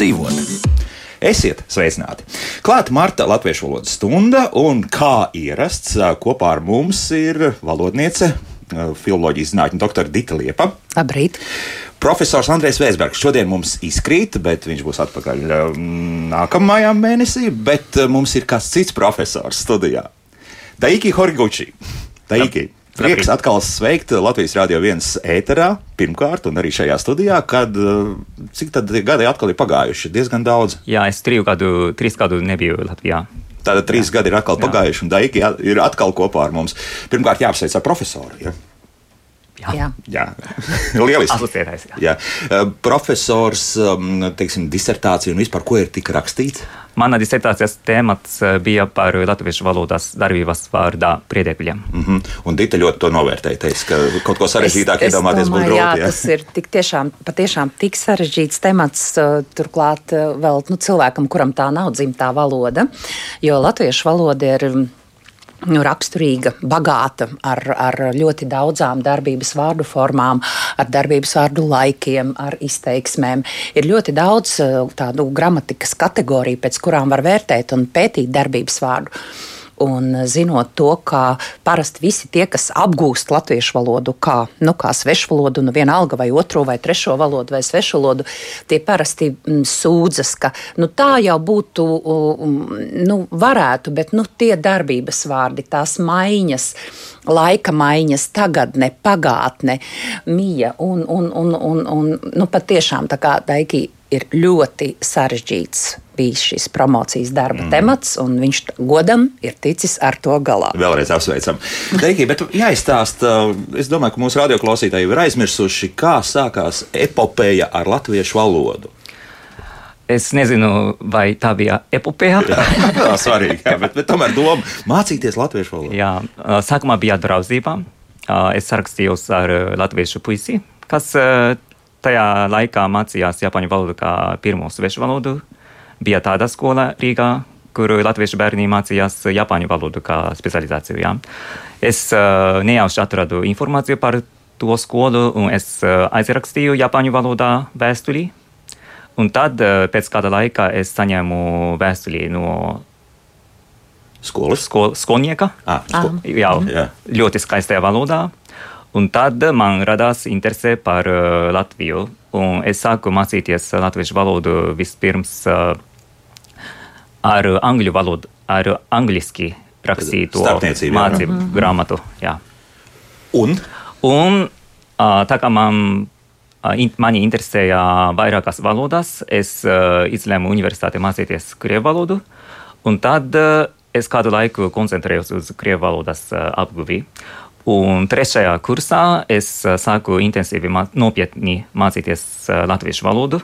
dzīvot. Esiet sveicināti! Klāta Marta Latviešu valodas stunda, un kā ierasts, kopā ar mums ir valodniece, filoloģijas zinātņu doktora Dita Liepa. Labrīt! Profesors Andrēs Vēsbergs šodien mums izkrīt, bet viņš būs atpakaļ nākamajā mēnesī. Bet mums ir kāds cits profesors studijā. Daiki Horiguči. Daiki. Prieks atkal sveikt Latvijas Rādio 1 ēterā, pirmkārt, un arī šajā studijā, kad cik tad gadi atkal ir pagājuši? Diezgan daudz. Jā, es trīs gadu, trīs gadu nebiju Latvijā. Tātad trīs Jā. gadi ir atkal Jā. pagājuši, un Daigi ir atkal kopā ar mums. Pirmkārt, jāapsveic ar profesoru. Ja? Jā, jā. jā. lieliski. Asociētais, jā. jā. Profesors, teiksim, disertācija un vispār, ko ir tik rakstīts? Mana disertācijas temats bija par latviešu valodas darbības vārdā priedēkļiem. Mm -hmm. Un Dita ļoti to novērtēja. Teica, ka kaut ko sarežģītāk iedomāties būtu grūti. Jā, jā, tas ir tik tiešām, patiešām tik sarežģīts temats, turklāt vēl nu, cilvēkam, kuram tā nav dzimtā valoda, jo latviešu valoda ir nu, raksturīga, bagāta ar, ar ļoti daudzām darbības vārdu formām, ar darbības vārdu laikiem, ar izteiksmēm. Ir ļoti daudz eh, tādu gramatikas kategoriju, pēc kurām var vērtēt un pētīt darbības vārdu. Un zinot to, ka parasti visi tie, kas apgūst latviešu valodu kā, nu, kā svešu valodu, nu, vienalga vai otro vai trešo valodu vai svešu valodu, tie parasti mm, sūdzas, ka nu, tā jau būtu, nu, varētu, bet nu, tie darbības vārdi, tās maiņas, laika maiņas, tagadne, pagātne, mija un, un, un, un, un nu, patiešām tā kā daiki ir ļoti sarežģīts bijis šis promocijas darba mm. temats, un viņš godam ir ticis ar to galā. Vēlreiz apsveicam. Teikī, bet jāizstāsta, es domāju, ka mūsu radioklausītāji ir aizmirsuši, kā sākās epopeja ar latviešu valodu. Es nezinu, vai tā bija epopeja. jā, tā ir svarīgi, jā, bet, bet tomēr doma mācīties latviešu valodu. Jā, sākumā bija draudzība. Es sarakstījos ar latviešu puisi, kas tajā laikā mācījās japāņu valodu kā pirmo svešu valodu. Bija tāda skola Rīgā, kur latviešu bērni mācījās japāņu valodu kā specializāciju. Jā. Es uh, nejauši atradu informāciju par to skolu, un es uh, aizrakstīju japāņu valodā vēstuli. Un tad uh, pēc kāda laika es saņēmu vēstuli no skolas skol, skolnieka. Ah, skol. Jā, jā, ļoti skaistajā valodā. Un tad man radās interese par uh, Latviju. Un es sāku mācīties latviešu valodu vispirms uh, ar angļu valodu, ar angliski rakstīto mācību jā. grāmatu. Jā. Un? Un uh, tā kā man, uh, in, mani interesēja vairākas valodas, es uh, izlēmu universitātē mācīties krievu valodu. Un tad uh, es kādu laiku koncentrējos uz krievu valodas uh, apguvi. Un trešajā kursā es sāku intensīvi, mā, nopietni mācīties latviešu valodu.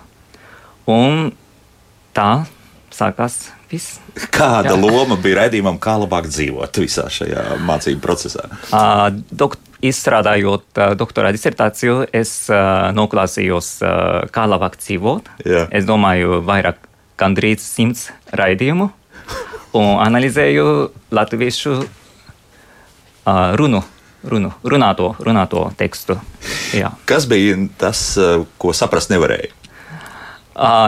Un tā sākās viss. Kāda Jā. loma bija redzējumam, kā labāk dzīvot visā šajā mācību procesā? Uh, dokt, izstrādājot uh, doktora disertāciju, es uh, noklausījos, uh, kā labāk dzīvot. Jā. Es domāju, vairāk gandrīz simts raidījumu un analizēju latviešu uh, runu runu, runāto, runāto tekstu. Jā. Kas bija tas, eh, ko saprast nevarēja?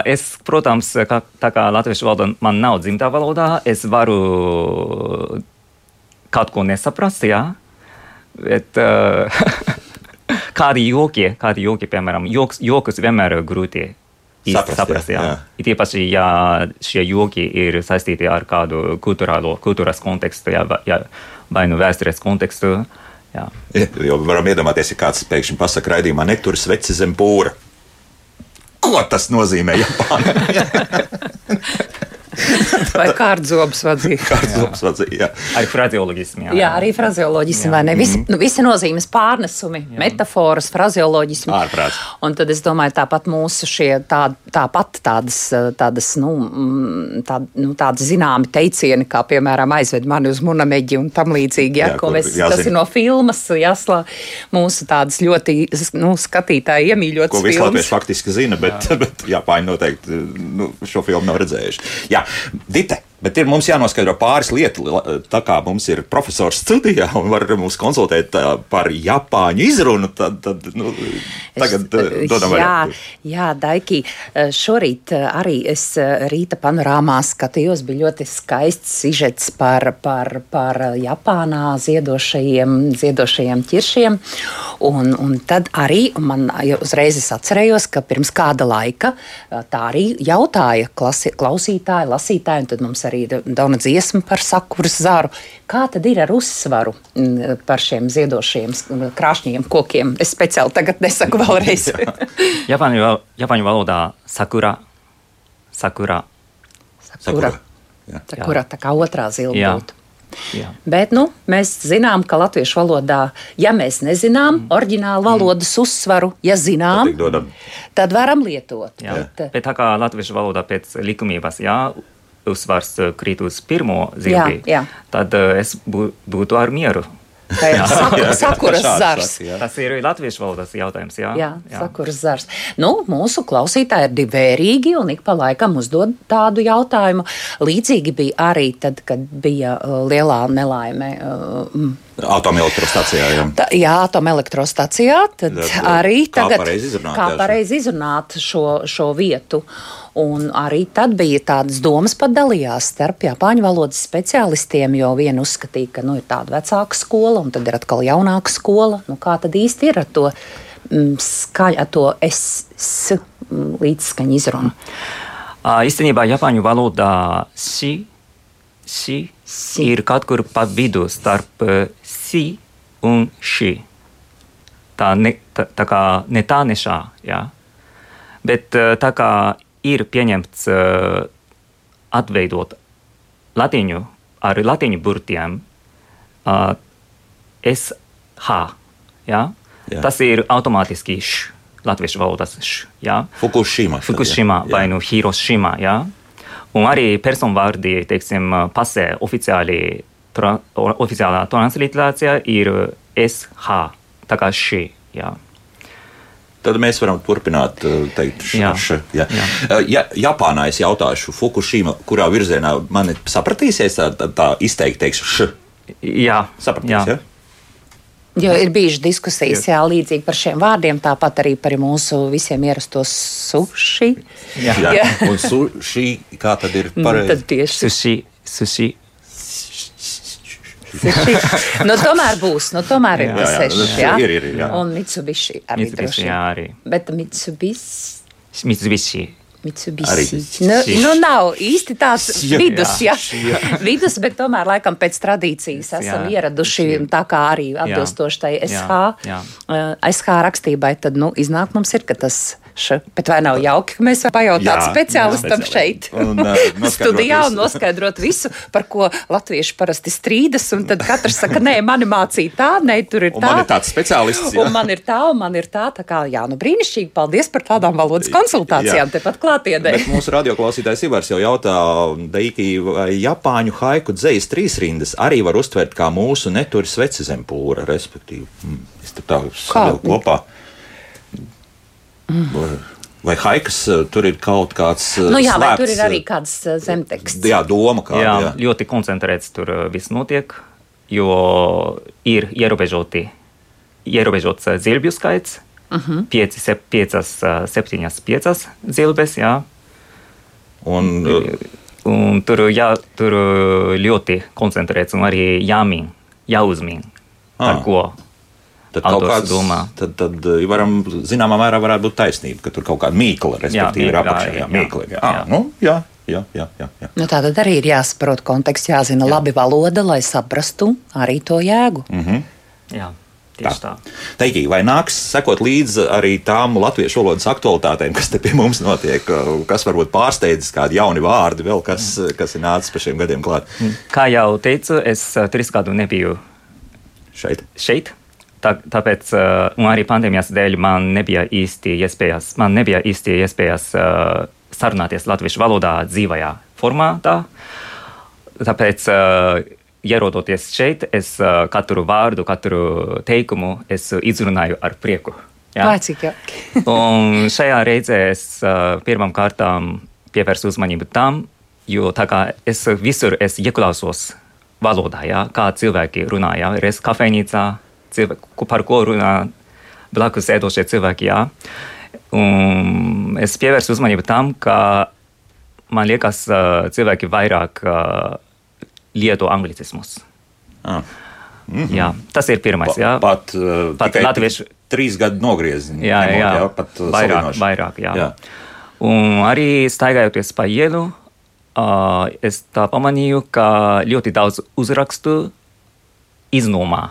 Es, protams, kā, tā kā latviešu valoda man nav dzimtā valodā, es varu kaut ko nesaprast, jā. Bet, kādi joki, kādi joki, piemēram, joks, jokus vienmēr ir grūti saprast. saprast jā. Jā. It īpaši, ja šie joki ir saistīti ar kādu kultūrālo, kultūras kontekstu, jā, jā, vai nu vēstures kontekstu. Uh, Jā. Jo varam iedomāties, ja kāds pēkšņi pasakā raidījumā, netur sveci zem pūra. Ko tas nozīmē Japānā? Vai kārdzobs vadzīja? Kārdzobs vadzīja, jā. Arī frazeoloģismi. Jā, jā arī frazeoloģismi, vai ne? Visi, mm. nu, visi nozīmes pārnesumi, jā. metaforas, frazeoloģismi. Ārprāts. Un tad es domāju, tāpat mūsu šie tā, tāpat tādas, tādas, nu, mm, tā, nu, tādas zināmi teicieni, kā piemēram aizved mani uz munameģi un tam līdzīgi, ja, jā, ko mēs, tas ir no filmas, jāslā, mūsu tādas ļoti, nu, skatītāji iemīļotas filmas. Ko latvieši faktiski zina, bet, jā. bet Japāņi noteikti nu, šo filmu nav redzējuši. Jā, detta Bet ir mums jānoskaidro pāris lietas, tā kā mums ir profesors studijā un var mums konsultēt par Japāņu izrunu. Tad, tad nu, tagad uh, dodam jā, vaļā. jā, Daiki, eh, šorīt eh, arī es eh, rīta panorāmā skatījos, bija ļoti skaists sižets par, par, par Japānā ziedošajiem, ziedošajiem ķiršiem. Un, un tad arī man uzreiz es atcerējos, ka pirms kāda laika tā arī jautāja klasi, klausītāji, lasītāji, un tad mums arī dauna dziesma par sakuras zaru. Kā tad ir ar uzsvaru mm, par šiem ziedošiem krāšņiem kokiem? Es speciāli tagad nesaku vēlreiz. Japāņu, Japāņu valodā sakura, sakura. Sakura. Jā. Sakura, tā kā otrā zila Jā. būtu. Jā. Bet nu, mēs zinām, ka latviešu valodā, ja mēs nezinām oriģinālu valodas uzsvaru, ja zinām, Tad tad varam lietot. Jā. Bet, Bet tā kā latviešu valodā pēc likumības, jā, uzsvars eh, krīt uz pirmo zilbi, Jā, jā. tad eh, es bū, būtu ar mieru. Tā ir saku, sakuras zars. jā. Tas ir latviešu valodas jautājums. Jā, Jā, sakuras zars. Nu, mūsu klausītāji ir divērīgi un ik pa laikam uzdod tādu jautājumu. Līdzīgi bija arī tad, kad bija uh, lielā nelaime. Uh, Atomelektrostacijā. Jā. Tā, jā, atomelektrostacijā. Tad Tad, arī kā tagad, pareizi izrunāt, kā jā, pareizi izrunāt šo, šo vietu. Un arī tad bija tādas domas pat dalījās starp Japāņu valodas speciālistiem, jo viena uzskatīja, ka nu, ir tāda vecāka skola, un tad ir atkal jaunāka skola. Nu, kā tad īsti ir ar to mm, skaļu, ar to es, s, līdzskaņu izrunu? Ā, Īstenībā Japāņu valodā si, si, Si. ir kaut kur pa vidu starp si un ši. Tā, ne, tā, tā kā ne tā, ne šā. Jā. Bet tā kā ir pieņemts eh, atveidot latīņu ar latīņu burtiem, uh, SH. Jā? Jā. Tas ir automātiski š, latviešu valodas š. Jā? Fukushima. Fukushima Jā. vai nu Hiroshima. Jā? Un arī personvārdi, teiksim, pasē oficiāli, tra, oficiālā transliterācija ir SH, tā kā šī. Jā. Tad mēs varam turpināt uh, teikt, Jā. š, jā. Jā. Uh, Ja, Japānā es jautāšu, Fukushima, kurā virzienā man sapratīsies tā, tā, tā izteikti, teikšu, š. Jā, Sapratīs, jā. ja? Jo ir bijušas diskusijas, jā, līdzīgi par šiem vārdiem, tāpat arī par mūsu visiem ierasto suši. Jā. Jā. Jā. Un sushi, kā tad ir Nu, pareizi? tad tieši Sushi, sushi. Nu, tomēr būs, nu, tomēr ir Jā, jā, tas seši. Jā, ir, ir, ir, jā. Un Mitsubishi arī Mitsubishi, jā, arī. Bet Mitsubishi. Mitsubishi. Mitsubishi. Nu, nu, nav īsti tāds Jā. vidus, jā. vidus, bet tomēr laikam pēc tradīcijas esam Jā. ieraduši tā kā arī atbilstoši tai Jā. SH. Jā. eh, SH rakstībai, tad nu, iznāk mums ir, ka tas š, bet vai nav jauki, ka mēs varam pajautāt Jā, speciālistam jā, šeit un, uh, studijā visu. un noskaidrot visu, par ko latvieši parasti strīdas, un tad katrs saka, nē, mani mācīja tā, nē, tur ir Un tā. man ir tāds speciālists. jā. Un man ir tā, un man ir tā, tā kā, jā, nu brīnišķīgi, paldies par tādām valodas konsultācijām, Jā. tepat klātienē. Bet mūsu radioklausītājs Ivars jau jautā, Deiki, vai Japāņu haiku dzējas trīs rindas arī var uztvert kā mūsu neturi sveci zem pūra, respektīvi. Mm, es tur tā savilku kopā. Vai, vai haikas eh, tur ir kaut kāds. eh, Nu jā, vai slēpts, tur ir arī eh, kāds zemteksts? Jā, doma kāda. Jā, Jā, ļoti koncentrēts tur viss notiek, jo ir ierobežoti, ierobežots zilbju skaits. Uh -huh. 5, 5, 7, 5 zilbes, jā. Un, Un tur, jā, tur ļoti koncentrēts un arī jāmin, jāuzmin, par Ah. ko. Tad kaut Autors kāds domā. Tad, tad eh, varam, zināmā mērā varētu būt taisnība, ka tur kaut kāda mīkla, respektīvi, ir mīkla, apakšā. Jā, jā. mīkla. Jā, Jā. jā. Nu, jā, jā, jā, jā, jā. Nu, tā tad arī ir jāsaprot konteksts, jāzina jā. labi valoda, lai saprastu arī to jēgu. Mm. Jā, tieši tā. Teikī, vai nāks sekot līdzi arī tām latviešu valodas aktualitātēm, kas te pie mums notiek, kas varbūt pārsteidzis kādi jauni vārdi, vēl kas, kas ir nācis pa šiem gadiem klāt Kā jau teicu, es trīs gadu nebiju šeit? šeit. Tā, tāpēc, arī pandēmijas dēļ, man nebija īsti iespējas, man nebija īsti iespējas sarunāties latviešu valodā dzīvajā formātā. Tāpēc, ierodoties šeit, es katru vārdu, katru teikumu es izrunāju ar prieku. jā. Cik jauki? Un šajā reizē es pirmām kārtām pievērsu uzmanību tam, Jo tā kā es visur es ieklausos valodā, jā, kā cilvēki runā, jā, reiz kafejnīcā, cilvēku, par ko runā blakus ēdošie cilvēki, jā. Un es pievērsu uzmanību tam, ka man liekas, cilvēki vairāk lieto anglicismus. Ah. Mm -hmm. jā, tas ir pirmais. Jā. Pat, uh, pat latviešu trīs gadu nogriezieni. Jā, jā, jā, jā, pat uh, vairāk, vairāk. Jā. jā. Un arī staigājoties pa ielu, uh, es pamanīju, ka ļoti daudz uzrakstu iznomā.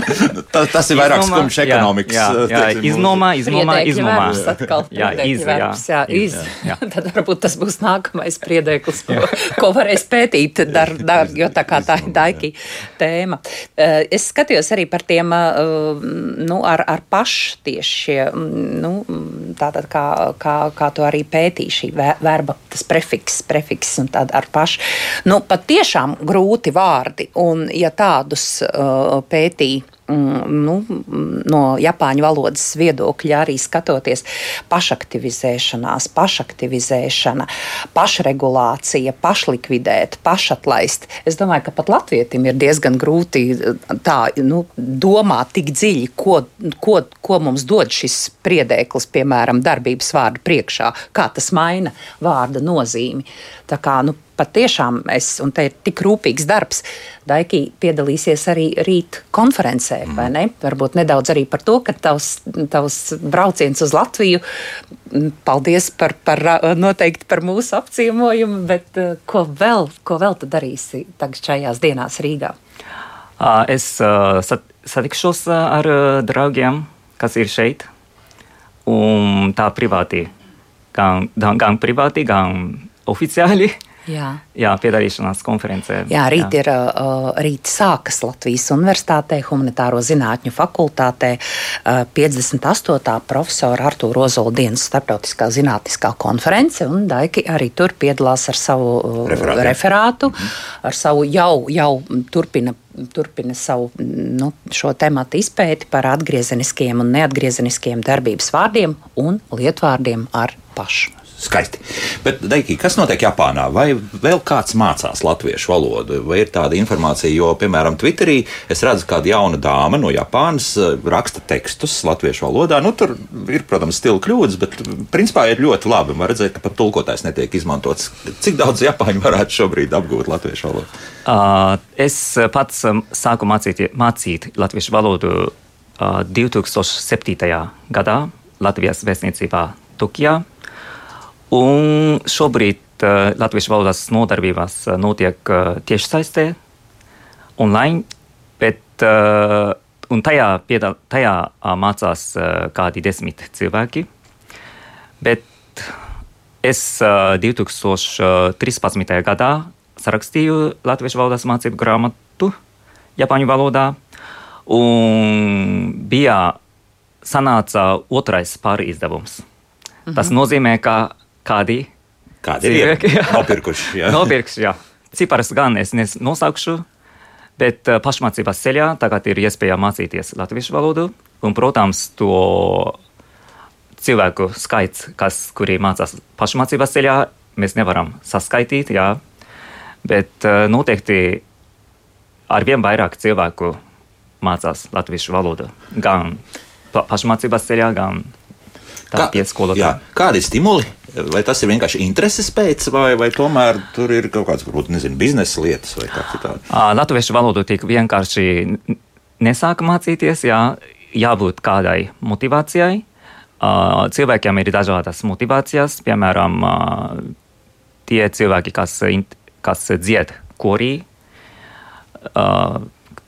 tas, tas ir vairāk skumjš ekonomikas. Jā, jā, jā iznomā, iznomā, iznomā. jā, iz, jā, jā, iz. jā. Tad varbūt tas būs nākamais priedēklis, ko, ko varēs pētīt, dar, dar, jo tā kā tā ir daiki tēma. Eh, es skatījos arī par tiem, eh, nu, ar, ar pašu tieši šie, nu, tātad kā, kā, kā to arī pētīja šī verba, tas prefiks, prefiks un tāda ar pašu. Nu, pat tiešām grūti vārdi, un ja tādus pētīja mm, nu, no Japāņu valodas viedokļa, arī skatoties pašaktivizēšanās, pašaktivizēšana, pašregulācija, pašlikvidēt, pašatlaist. Es domāju, ka pat latvietim ir diezgan grūti tā, nu, domāt tik dziļi, ko, ko, ko mums dod šis priedēklis, piemēram, darbības vārdu priekšā, kā tas maina vārda nozīmi. Tā kā, nu, patiešām es, un te ir tik rūpīgs darbs, Daiki piedalīsies arī rīt konferencē, mm. vai ne? Varbūt nedaudz arī par to, ka tavs, tavs brauciens uz Latviju, paldies par, par noteikti par mūsu apciemojumu, bet ko vēl, ko vēl tu darīsi tagad šajās dienās Rīgā? Es sat, satikšos ar draugiem, kas ir šeit, un tā privāti, gan, gan privāti, gan oficiāli. Jā. Jā, piedalīšanās konferencē. Jā, rīt, jā. Ir, uh, rīt sākas Latvijas Universitātē, Humanitāro zinātņu fakultātē uh, 58. profesora Artūra Ozola dienas starptautiskā zinātniskā konference, un Daiki arī tur piedalās ar savu uh, referātu, referātu mhm. ar savu jau, jau turpina turpina savu nu, šo tematu izpēti par atgriezeniskiem un neatgriezeniskiem darbības vārdiem un lietvārdiem ar pašu. Skaisti. Bet, Deiki, kas notiek Japānā? Vai vēl kāds mācās latviešu valodu? Vai ir tāda informācija, jo, piemēram, Twitterī es redzu, kāda jauna dāma no Japānas eh, raksta tekstus latviešu valodā. Nu, tur ir, protams, stila kļūdas, bet principā ir ļoti labi. Man redzēt, ka pat tulkotājs netiek izmantots. Cik daudz Japāņu varētu šobrīd apgūt latviešu valodu? Uh, es pats sāku mācīt, mācīt latviešu valodu uh, 2007. gadā Latvijas vēstniecībā Tokijā. Un šobrīd uh, Latvijas valodas nodarbībās uh, notiek uh, tiešsaistē, online, bet uh, tajā, piedal, tajā uh, mācās uh, kādi desmit cilvēki. Bet es uh, 2013. gadā sarakstīju Latvijas valodas mācību grāmatu Japāņu valodā, un bija sanāca otrais pārizdevums. Mhm. Tas nozīmē, ka kādi, kādi cilvēki ir nopirkuši. Jā. nopirkuši jā. Ciparus gan es nosaukšu, bet uh, pašmācības ceļā tagad ir iespēja mācīties latviešu valodu. Un, protams, to cilvēku skaits, kas, kuri mācās pašmācības ceļā, mēs nevaram saskaitīt. Jā. Bet uh, noteikti ar vien vairāk cilvēku mācās latviešu valodu. Gan pašmācības ceļā, gan tā pieskolotāja. Kādi ir stimuli? Vai tas ir vienkārši intereses pēc, vai, vai tomēr tur ir kaut kādas, varbūt, nezinu, biznesa lietas vai kā citādi? Latviešu valodu tik vienkārši nesāka mācīties, jā, jābūt kādai motivācijai. Cilvēkiem ir dažādas motivācijas, piemēram, tie cilvēki, kas, kas dzied korī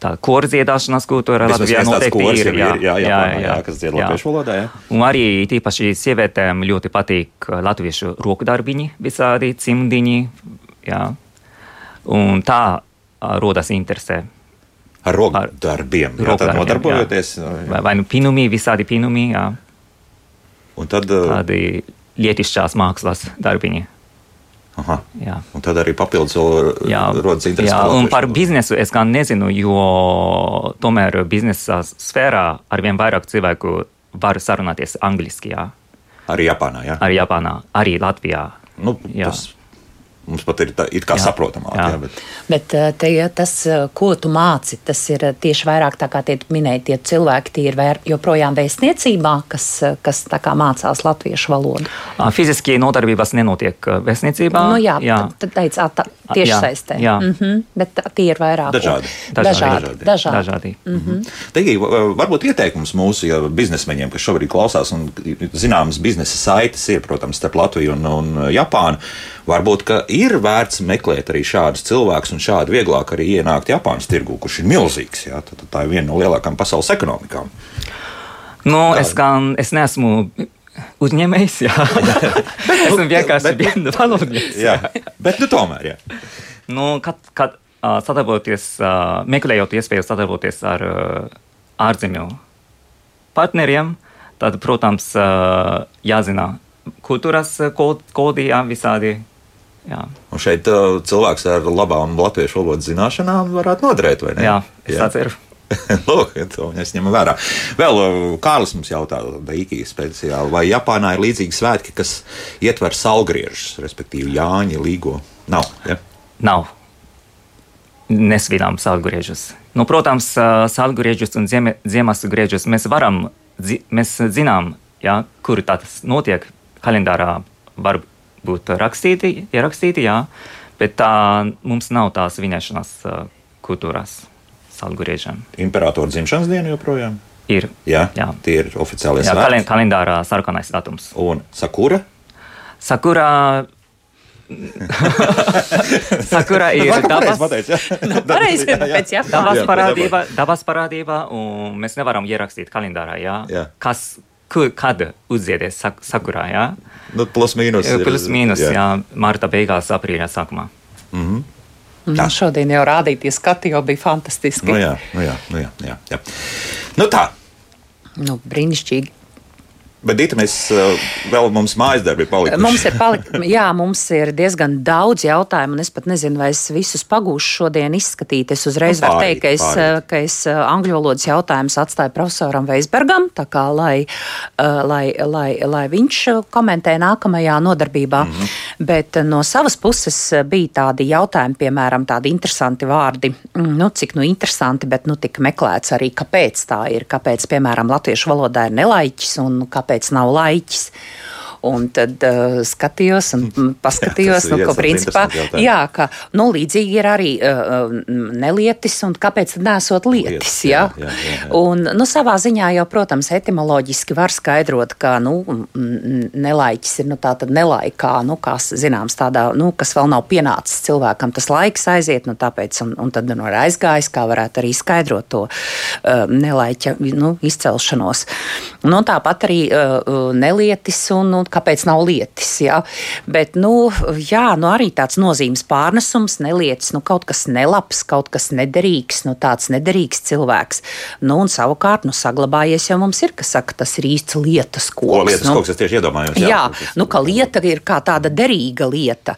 tā kora dziedāšanas kultūra Latvijā noteikti ir. Jā, jā, jā, jā, jā, kas dzied latviešu valodā. Jā. Un arī tīpaši sievietēm ļoti patīk latviešu rokdarbiņi, visādi cimdiņi. Jā. Un tā rodas interesē. Ar rokdarbiem, jā, tad nodarbojoties. Vai, vai nu pinumi, visādi pinumi, jā. Un tad... Tādi lietišķās mākslas darbiņi. Un tad arī papildus rodas interesi. Jā, un par biznesu es gan nezinu, jo tomēr biznesa sfērā arvien vairāk cilvēku var sarunāties angliski. Jā. Arī Japānā, jā. Arī Japānā, arī Latvijā. Nu, jā. tas Mums pat ir, tā, kā Jā. saprotamāk. Jā. Jā, bet, Bet eh, te, ja tas, eh, ko tu māci, tas ir eh, tieši vairāk tā kā tie minēja, tie cilvēki tie ir vēr, joprojām vēstniecībā, kas, kas tā kā mācās latviešu valodu. Ā, Fiziski nodarbības nenotiek vēstniecībā. nu, jā, jā. tad, teica, tā, tieši jā, saistē. jā. Mm -hmm, bet tie ir vairāk. Dažādi. Dažādi. Dažādi. dažādi. dažādi. Mm -hmm. Tegi, varbūt ieteikums mūsu ja, biznesmeņiem, kas šobrīd klausās, un zināmas biznesa saites ir, protams, starp Latviju un, un Japānu. Varbūt ka ir vērts meklēt arī šādus cilvēkus, un šādi vieglāk arī ienākt Japānas tirgū, kurš ir milzīgs. Jā, tad tā ir viena no lielākajām pasaules ekonomikām. Nu, es, gan, es neesmu uzņēmējs, jā. esmu vienkārši bet- viena valodnieks. Jā, bet nu, tomēr. Jā. Nu, kad, kad uh, sadarboties, uh, meklējot iespēju sadarboties ar uh, ārzemju partneriem, tad, protams, uh, jāzina kultūras kod, kodi, jā, visādi. Jā, Un šeit uh, cilvēks ar labām latviešu valodas zināšanām varētu noderēt, vai ne? jā es tā ceru. Lūk, to mēs ņemam vērā. Vēl uh, Kārlis mums jautā, speciāli, vai Japānā ir līdzīgi svētki, kas ietver salgriežus, respektīvi Jāņa, Līgo? Nav. Ja? Nav. Nesvinām salgriežus. Nu, protams, ā, salgriežus un ziemas griežus mēs varam, zi, mēs zinām, ja, kur tas notiek. Kalendārā var būt rakstīti, ierakstīti, jā, bet tā mums nav tās vinēšanas kultūras salgriežiem. Imperatora dzimšanas diena joprojām? Ir. Jā, Jā. tie ir oficiālie Jā, svētki. kalen, kalendārā sarkanais datums. Un Sakura? Sakura. Sakura ir dabas. Nu, Japānas. dabas parādība, dabas parādība, un mēs nevaram ierakstīt kalendārā, jā, Jā. kas, kur, kad uzziedies sak, sakurā, jā. Nu, plus mīnus. ir- Plus mīnus, jā. jā, marta beigās, aprīļa sākumā. Nu, šodien jau rādītie skati jau bija fantastiski. Nu, jā, nu, jā, nu, jā, jā, jā. Nu, tā. Nu, brīnišķīgi. Bet, Dita, mēs uh, vēl mums mājas darbi palikuši. Mums ir, palik, jā, mums ir diezgan daudz jautājumu, un es pat nezinu, vai es visus pagūšu šodien izskatīt. Es uzreiz Nu, varu pārīt, teikt, ka es, pārīt. ka es uh, angļu valodas jautājumus atstāju profesoram Veisbergam, tā kā lai, lai, lai, lai viņš komentē nākamajā nodarbībā. Mm. -hmm. Bet no savas puses bija tādi jautājumi, piemēram, tādi interesanti vārdi. Mm, Nu, cik nu interesanti, bet nu tik meklēts arī, kāpēc tā ir. Kāpēc, piemēram, latviešu valodā ir nelaiķis un kāpēc nav laiķis. Un tad uh, skatījos un paskatījos, ir nu, tāds principā, jā, ka nu, līdzīgi ir arī uh, nelietis, un kāpēc tad nesot lietis? Lietis, jā? jā, jā, jā, jā. Un, nu, savā ziņā jau, protams, etimoloģiski var skaidrot, ka nu, nelaiķis ir nu, tāda nelaikā, nu, kas, zināms, tādā, nu, kas vēl nav pienācis cilvēkam, tas laiks aiziet, nu, tāpēc, un, un tad nu, ir aizgājis, kā varētu arī skaidrot to uh, nelaiķa nu, izcelšanos. Nu, tāpat arī uh, nelietis un, un kāpēc nav lietis. Jā. Bet, nu, jā, nu, arī tāds nozīmes pārnesums, nelietis, nu, kaut kas nelabs, kaut kas nederīgs, nu, tāds nederīgs cilvēks. Nu, un savukārt, nu, saglabājies jau mums ir, kas saka, tas ir īsts lietas koks. Ko lietas nu, kas es tieši iedomājos? Jā, jā nu, ka lieta ir kā tāda derīga lieta.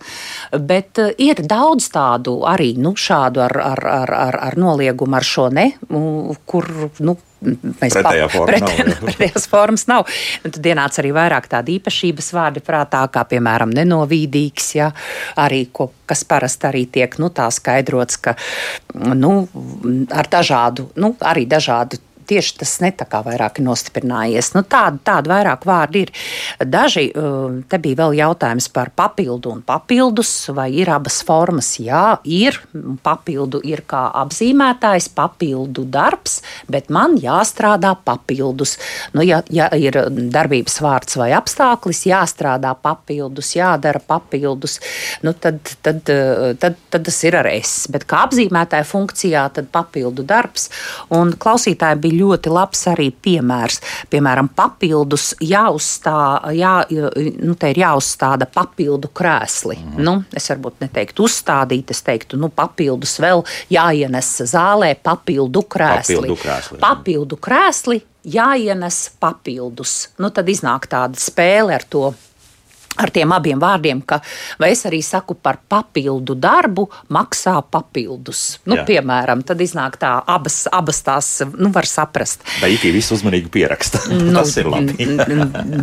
Bet uh, ir daudz tādu arī nu, šādu ar, ar, ar, ar, ar noliegumu, ar šo ne, u, kur. Nu, Mēs Pretējā forma nav, jā. Pretējās formas nav. Un tad ienāca arī vairāk tādu īpašības vārdi prātā, kā piemēram nenovīdīgs, ja, arī, ko, kas parasti arī tiek nu, tā skaidrots, ka nu, ar dažādu, nu, arī dažādu tieši tas ne tā kā vairāk ir nostiprinājies. Nu, tādi, tādi vairāk vārdi ir. Daži, uh, te bija vēl jautājums par papildu un papildus, vai ir abas formas. Jā, ir. Papildu ir kā apzīmētājs, papildu darbs, bet man jāstrādā papildus. Nu, ja, ja ir darbības vārds vai apstākļis, jāstrādā papildus, jādara papildus, nu, tad, tad, uh, tad, tad tas ir ar es. Bet kā apzīmētāja funkcijā, tad papildu darbs. Un klausītāji bija ļoti labs arī piemērs. Piemēram, papildus jāuzstā, jā, nu, ir jāuzstāda papildu krēsli. Mm. Nu, es varbūt neteiktu uzstādīt, es teiktu, nu, papildus vēl jāienes zālē papildu krēsli. Papildu krēsli. Papildu krēsli jāienes papildus. Nu, tad iznāk tāda spēle ar to ar tiem abiem vārdiem, ka, vai es arī saku par papildu darbu, maksā papildus. Nu, Jā. piemēram, tad iznāk tā, abas, abas tās nu, var saprast. Daiki visu uzmanīgi pieraksta. Nu, Tas ir labi.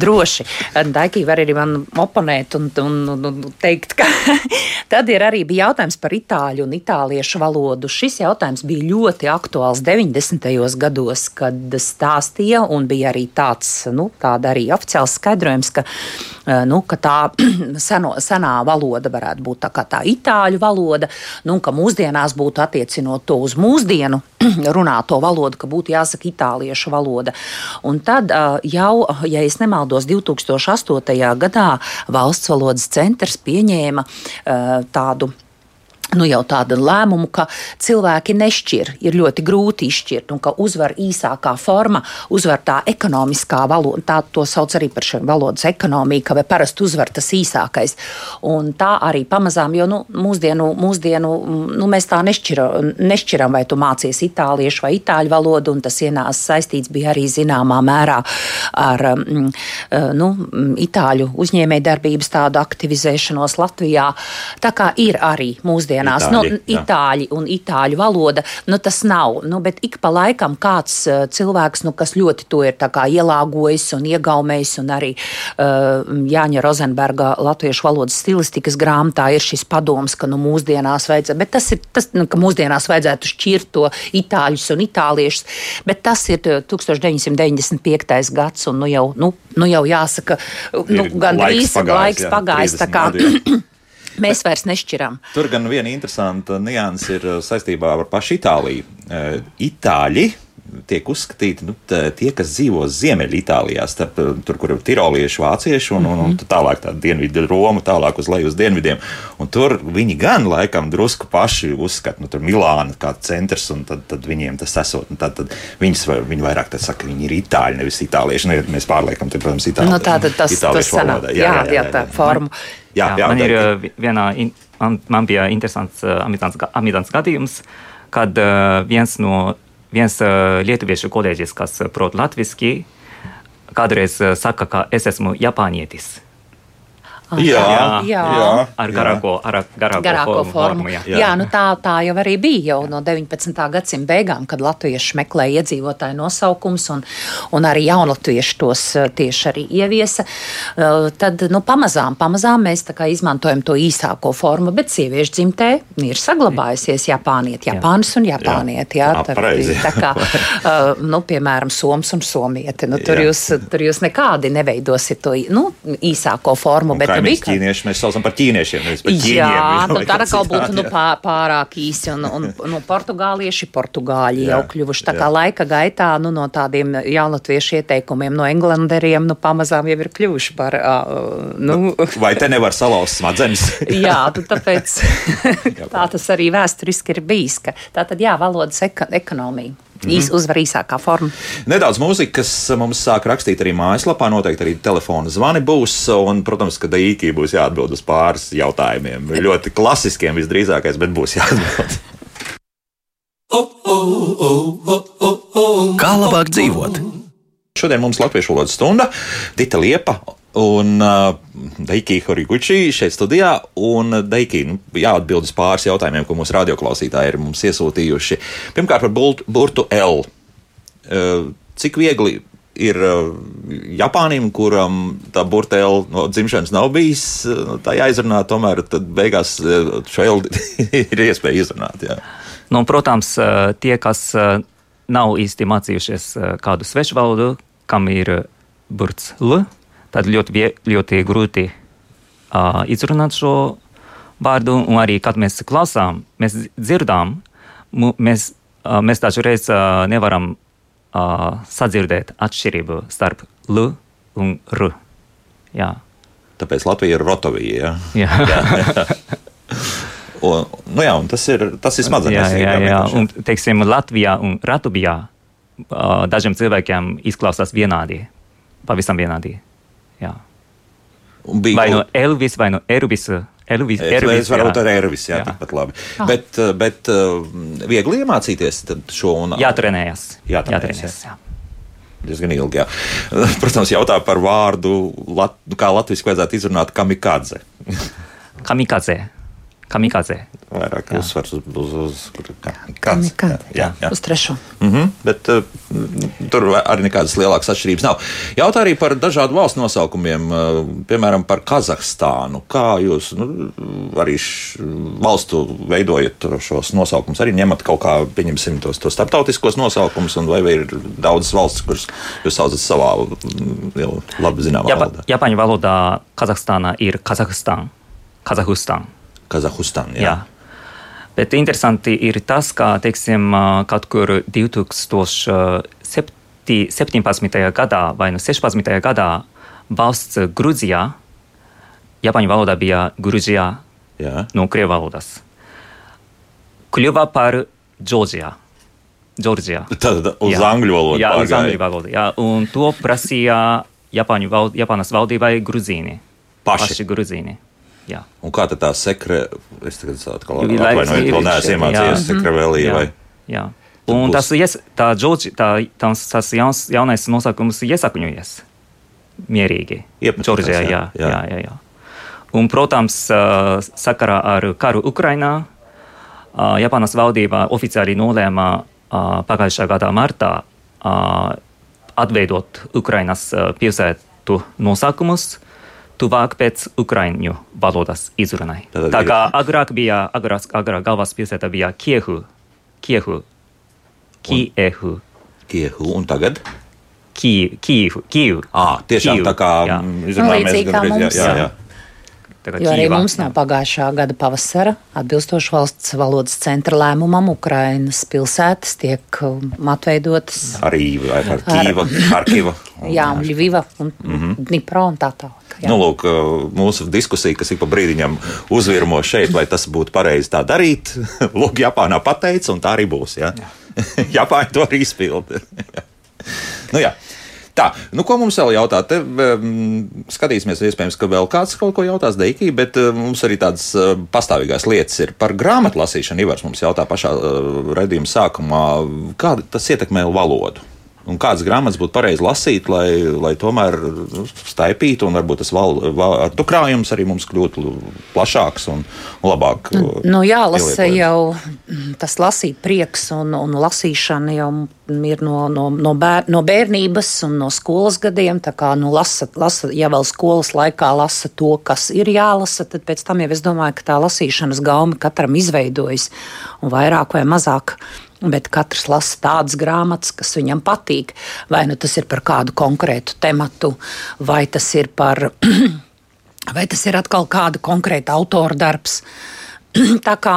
Droši. Daikī var arī man oponēt un, un, un, un teikt, ka tad ir arī bija jautājums par itāļu un itāliešu valodu. Šis jautājums bija ļoti aktuāls 90. gados, kad stāstīja, un bija arī tāds, nu, tāda arī oficiāls skaidrojums, ka, nu, ka tā seno, senā valoda varētu būt tā kā tā itāļu valoda, nu, ka mūsdienās būtu attiecinot to uz mūsdienu runāto valodu, ka būtu jāsaka itāliešu valoda. Un tad ā, jau, ja es nemaldos, 2008. gadā Valsts valodas centrs pieņēma ā, tādu nu, jau tādu lēmumu, ka cilvēki nešķir, ir ļoti grūti izšķirt, un ka uzvar īsākā forma, uzvar tā ekonomiskā valoda, tā to sauc arī par šo valodas ekonomiju, ka parasti uzvar tas īsākais. Un tā arī pamazām, jo nu, mūsdienu, mūsdienu nu, mēs tā nešķira, nešķiram, vai tu mācies itāliešu vai itāļu valodu, un tas ienāca saistīts bija arī zināmā mērā ar mm, eh, nu, mm, itāļu uzņēmējdarbības tādu aktivizēšanos Latvijā. Tā kā ir arī mūsdienās Itāļi, nu, jā. itāļi un itāļu valoda, nu, tas nav. Nu, bet ik pa laikam kāds uh, cilvēks, nu, kas ļoti to ir ielāgojis un iegaumējis, un arī uh, Jāņa Rozenberga latviešu valodas stilistikas grāmatā ir šis padoms, ka nu, mūsdienās vajadzētu, bet tas ir tas, nu, ka mūsdienās vajadzētu šķirt to itāļus un itāliešus, bet tas ir uh, 1995. gads, un nu jau, nu, nu jau jāsaka, nu, Ir gan laiks pagājis, laiks pagājis, tā 30 kā gadi, jā. mēs vairs nešķiram. Tur gan viena interesanta nianse ir uh, saistībā ar pašu Itāliju. Uh, Itāļi tiek uzskatīti nu, t- tie, kas dzīvo Ziemeļitālijā, starp uh, tur, kur ir tirolieši, vācieši un, un, un tad tālāk tā dienvidu Roma, tālāk uz leju uz dienvidiem. Un tur viņi gan laikam drusku paši uzskata, nu, tur Milāna kā centrs, un tad, tad viņiem tas esot. Tad, tad viņas, va- viņi vairāk tad saka, viņi ir itāļi, nevis itālieši. Ne, mēs pārliekam, te, protams, itāļi. Nu, tā tad tas, tas sanāk, valodā. jā, jā, jā, tā forma. Jā, jā, man ir Daiki. uh, vi- vienā, in, man, man bija interesants, uh, amizants, amizants gadījums, kad uh, viens no viens uh, lietuviešu kolēģis, kas uh, prot latviski, kādreiz uh, saka, ka es esmu japānietis. Ah, Jā, jā. jā. Ar garāko, ar garāko, garāko formu, formu. jā. Jā, jā nu tā, tā jau arī bija jau no 19. gadsimta beigām, kad latvieši meklēja iedzīvotāju nosaukums, un, un arī jaunatvieši tos eh, tieši arī ieviesa. Eh, Tad nu, pamazām, pamazām mēs tā izmantojam to īsāko formu, bet sieviešu dzimtē ir saglabājusies Japāniet, Japānis un Japāniet. Jā, Jā, tā, pareizi. tā kā, eh, nu, piemēram, Soms un Somieti. Nu, tur, Jā. jūs, tur jūs nekādi neveidosiet to nu, īsāko formu. Un bet kaimiņus kā- ķīnieši mēs saucam par ķīniešiem. par ķīņiem, Jā, nu, vai tā kā atkal būtu nu, jā. pā- pārāk īsi. Un, un, no portugālieši, portugāļi Jā, jau kļuvuši. Tā kā jā. laika gaitā nu, no tādiem jaunatviešu ieteikumiem, no englanderiem, nu, pamazām jau ir kļuvuši par. Uh, nu, Vai te nevar salauzt smadzenes? Jā, tu tāpēc tā tas arī vēsturiski ir bijis. ka Tā tad jā, valodas eko, ekonomija. Īs, uzvar īsākā forma. Nedaudz mūzikas mums sāk rakstīt arī mājaslapā. Noteikti arī telefona zvani būs. Un, protams, ka Daīkī būs jāatbild uz pāris jautājumiem. Ļoti klasiskiem visdrīzākais, bet būs jāatbild. Kā labāk dzīvot? Šodien mums Latviešu valodas stunda Dita Liepa. Un uh, Daiki Horiguchi šeit studijā, un Daiki nu, jāatbild uz pāris jautājumiem, ko mūsu radioklausītāji ir mums iesūtījuši. Pirmkārt, par bult- burtu L. Uh, cik viegli ir uh, Japānim, kuram tā burta L no dzimšanas nav bijis, uh, tā jāizrunā, tomēr beigās uh, šo L ir iespēja izrunāt. Jā. Nu, protams, tie, kas nav īsti mācījušies kādu svešu valodu, kam ir burts L, tad ļoti, ļoti grūti uh, izrunāt šo vārdu. Un arī, kad mēs klausām, mēs dzirdam, mu- mēs, uh, mēs taču reiz uh, nevaram uh, sadzirdēt atšķirību starp L un R. Jā. Tāpēc Latvija ir rotovija. Jā. Jā. Un, nu jā, un tas ir, tas ir Jā, smadzenes. jā, jā. Un, teiksim, Latvijā un Latvijā uh, dažiem cilvēkiem izklausās vienādi. Pavisam vienādi. Jā. Un bija Vai no Elvis, vai no Ervis. Elvis, Es varbūt jā. ar Ervis, jā, jā. tikpat labi. Ah. Bet, uh, bet uh, viegli iemācīties tad šo un Jātrenējas. Jātrenējas, Jātrenējas, jā. diezgan ilgi. Jā. Protams, jautā par vārdu, lat, kā latviešu vajadzētu izrunāt kamikadze. Kamikadze. Kamikadze. Vairāk uzsvars uz, uz, uz, uz Kamikadze. Jā, jā. Uz trešo. Mm -hmm, bet uh, tur arī nekādas lielākas atšķirības nav. Jautā arī par dažādu valstu nosaukumiem, uh, piemēram, par Kazahstānu. Kā jūs nu, arī š, valstu veidojat šos nosaukumus? Arī ņemat kaut kā, pieņemsim, tos, tos starptautiskos nosaukumus, un vai ir daudzas valstis, kuras jūs saucat savā jau labi zināmā Japa, valodā? Japāņu valodā Kazahstānā ir Kazahstāna. Kazahstāna. Kazahstāna. Jā. Bet interesanti ir tas, ka teiksim, kaut kur 2017. gadā vai nu 16. gadā valsts Grūzijā, Japāņu valodā bija Grūzijā Jā. no Krievu valodas, kļuva par Džordžijā. Džordžijā. Tad uz Jā. angļu valodu Jā, uz pārgāja. angļu valodu. Jā, un to prasīja Japāņu val, Japānas valdībai Grūzīni. Paši. Paši Grūzīni. Jā. Un kā tā sekre, es tagad atkal Ir ir vēl neesmu iemācījies jā. sekrevēlī vai jā. Un būs- tas, ies, tā, Georgi, tā, tas, tas jauns, jaunais nosaukums iesakņojies mierīgi. Džordžijā, jā, jā, jā. jā, jā. Un, protams, sakarā ar karu Ukrainā Japānas valdība oficiāli nolēma pagājušā gada martā atveidot Ukrainas pilsētu nosaukumus tuvāk pēc ukraiņu valodas izrunai. Tātad Tā ir- kā agrāk bija, agrāk, agrāk galvaspilsēta bija Kiehu, Kiehu, Kiehu, Kiehu un tagad? Kievu, Kievu, Kievu. Ā, tiešām Kievu, tā kā mm, izrunājamies Līdzīgi kā mums. jā, jā, jā. Kā Jo arī Kieva, mums nav pagājušā gada pavasara. Atbilstoši valsts valodas centra lēmumam, Ukrainas pilsētas tiek um, atveidotas. Arī ar Kīva, Harkiva. Jā, un Ļuviva un mm -hmm. Dnipro un tā tālāk. jā. Nu, lūk, mūsu diskusija, kas ik pa brīdiņam uzvirmo šeit, vai tas būtu pareizi tā darīt. Lūk, Japānā pateica, un tā arī būs. Ja? Japāņi to arī izpilda. nu, jā. Tā, nu, ko mums vēl jautā? Te, um, skatīsimies, iespējams, ka vēl kāds kaut ko jautās Deikī, bet uh, mums arī tādas uh, pastāvīgās lietas ir par grāmatu lasīšanu. Ivars mums jautā pašā uh, redzījuma sākumā, kā tas ietekmē valodu. Un kādas grāmatas būtu pareizi lasīt, lai, lai tomēr nu, staipītu, un varbūt tas val, val, krājums arī mums kļūtu plašāks un labāk. Nu, jālasa pielietojams. jau mm, tas lasīt prieks un, un lasīšana jau ir no, no, no, bēr, no bērnības un no skolas gadiem. Tā kā nu, lasa, lasa, ja vēl skolas laikā lasa to, kas ir jālasa, tad pēc tam jau es domāju, ka tā lasīšanas gauma katram izveidojas un vairāk vai mazāk. Bet katrs lasa tādas grāmatas, kas viņam patīk. Vai nu tas ir par kādu konkrētu tematu, vai tas ir par vai tas ir atkal kāda konkrēta autora darbs. Tā kā,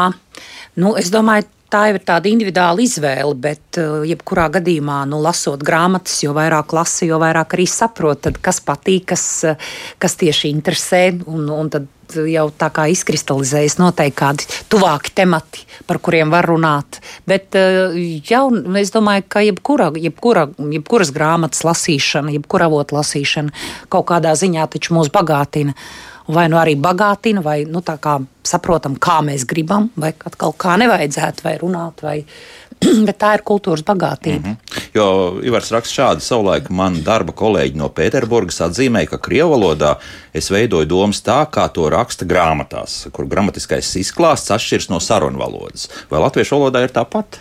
nu, es domāju, tā jau ir tāda individuāla izvēle, bet uh, jebkurā gadījumā, nu, lasot grāmatas, jo vairāk lasi, jo vairāk arī saprot, tad, kas patīk, kas, uh, kas tieši interesē. Un, un tad jau tā kā izkristalizējas noteikti kādi tuvāki temati, par kuriem var runāt. Bet uh, jau, es domāju, ka jebkura, jebkura, jebkuras grāmatas lasīšana, jebkura avota lasīšana kaut kādā ziņā taču mūs bagātina. Vai nu arī bagātina, vai nu, tā kā saprotam, kā mēs gribam, vai atkal kā nevajadzētu, vai runāt, vai Bet tā ir kultūras bagātība. Mm -hmm. Jo Ivars raksta šādi, savulaik man darba kolēģi no Pēterburgas atzīmēja, ka krievu valodā es veidoju domas tā, kā to raksta grāmatās, kur gramatiskais izklāsts atšķiras no sarunu valodas. Vai latviešu valodā ir tāpat?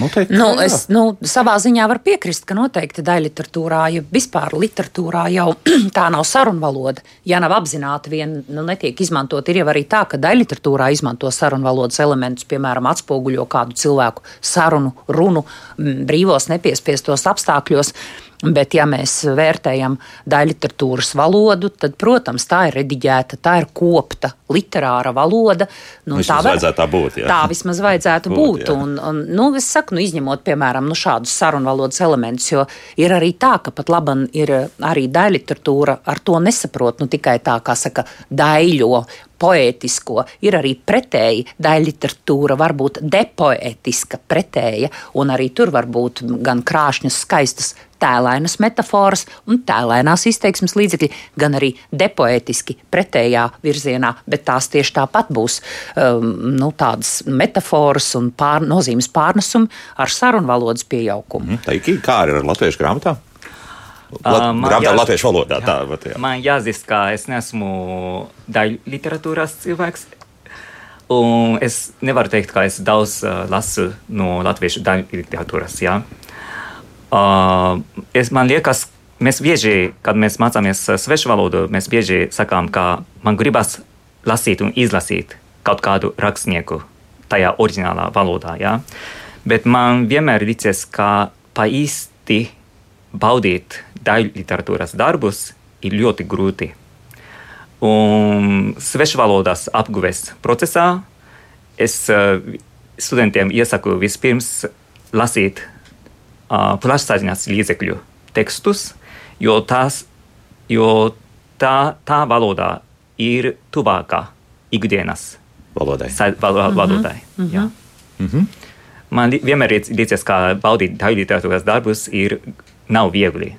Noteikti, Nu, ka jā. es nu, savā ziņā varu piekrist, ka noteikti daļai literatūrā, ja vispār literatūrā jau tā nav sarunvaloda, ja nav apzināti vien nu, netiek izmantot. Ir jau arī tā, ka daļai literatūrā izmanto sarunvalodas elementus, piemēram, atspoguļo kādu cilvēku sarunu, runu brīvos, nepiespiestos apstākļos. Bet, ja mēs vērtējam daļu literatūras valodu, tad, protams, tā ir rediģēta, tā ir kopta literāra valoda. Nu, Vismaz var- vajadzētu tā būt, jā. Tā vismaz vajadzētu Būt, būt. jā. un, un, nu, es saku, nu, izņemot, piemēram, nu, šādus sarunvalodas elementus, jo ir arī tā, ka pat labi ir arī daļa literatūra ar to nesaprot. Nu, tikai tā, kā saka, daļo. Poētisko, ir arī pretēji. Daļliteratūra var būt depoētiska, pretēja, un arī tur var būt gan krāšņas, skaistas tēlainas metafāras un tēlainās izteiksmes līdzekļi, gan arī depoētiski pretējā virzienā, bet tās tieši tāpat būs um, nu, tādas metafāras un pār, nozīmes pārnesumi ar sarunvalodas pieaugumu. Mm, tā ir kā ar latviešu grāmatā? Lat, uh, grāmatā jā, latviešu valodā. Jā, tā, bet, jā. Man jāzīst, ka es neesmu daļu literatūras cilvēks. Un es nevaru teikt, ka es daudz uh, lasu no latviešu daļu literatūras. Jā. Uh, es, man liekas, mēs bieži, kad mēs mācāmies svešu valodu, mēs bieži sakām, ka man gribas lasīt un izlasīt kaut kādu rakstnieku tajā oriģinālā valodā. Jā. Bet man vienmēr licies, ka pa īsti baudīt daļu literatūras darbus ir ļoti grūti. Un svešvalodas apguves procesā es uh, studentiem iesaku vispirms lasīt uh, plašsaziņas līdzekļu tekstus, jo, tās, jo tā, tā valodā ir tuvākā ikdienas valodai. Sa, val, val, valodai mm -hmm. mm -hmm. Man vienmēr ir līdzies, ka baudīt daļu literatūras darbus ir nav viegli.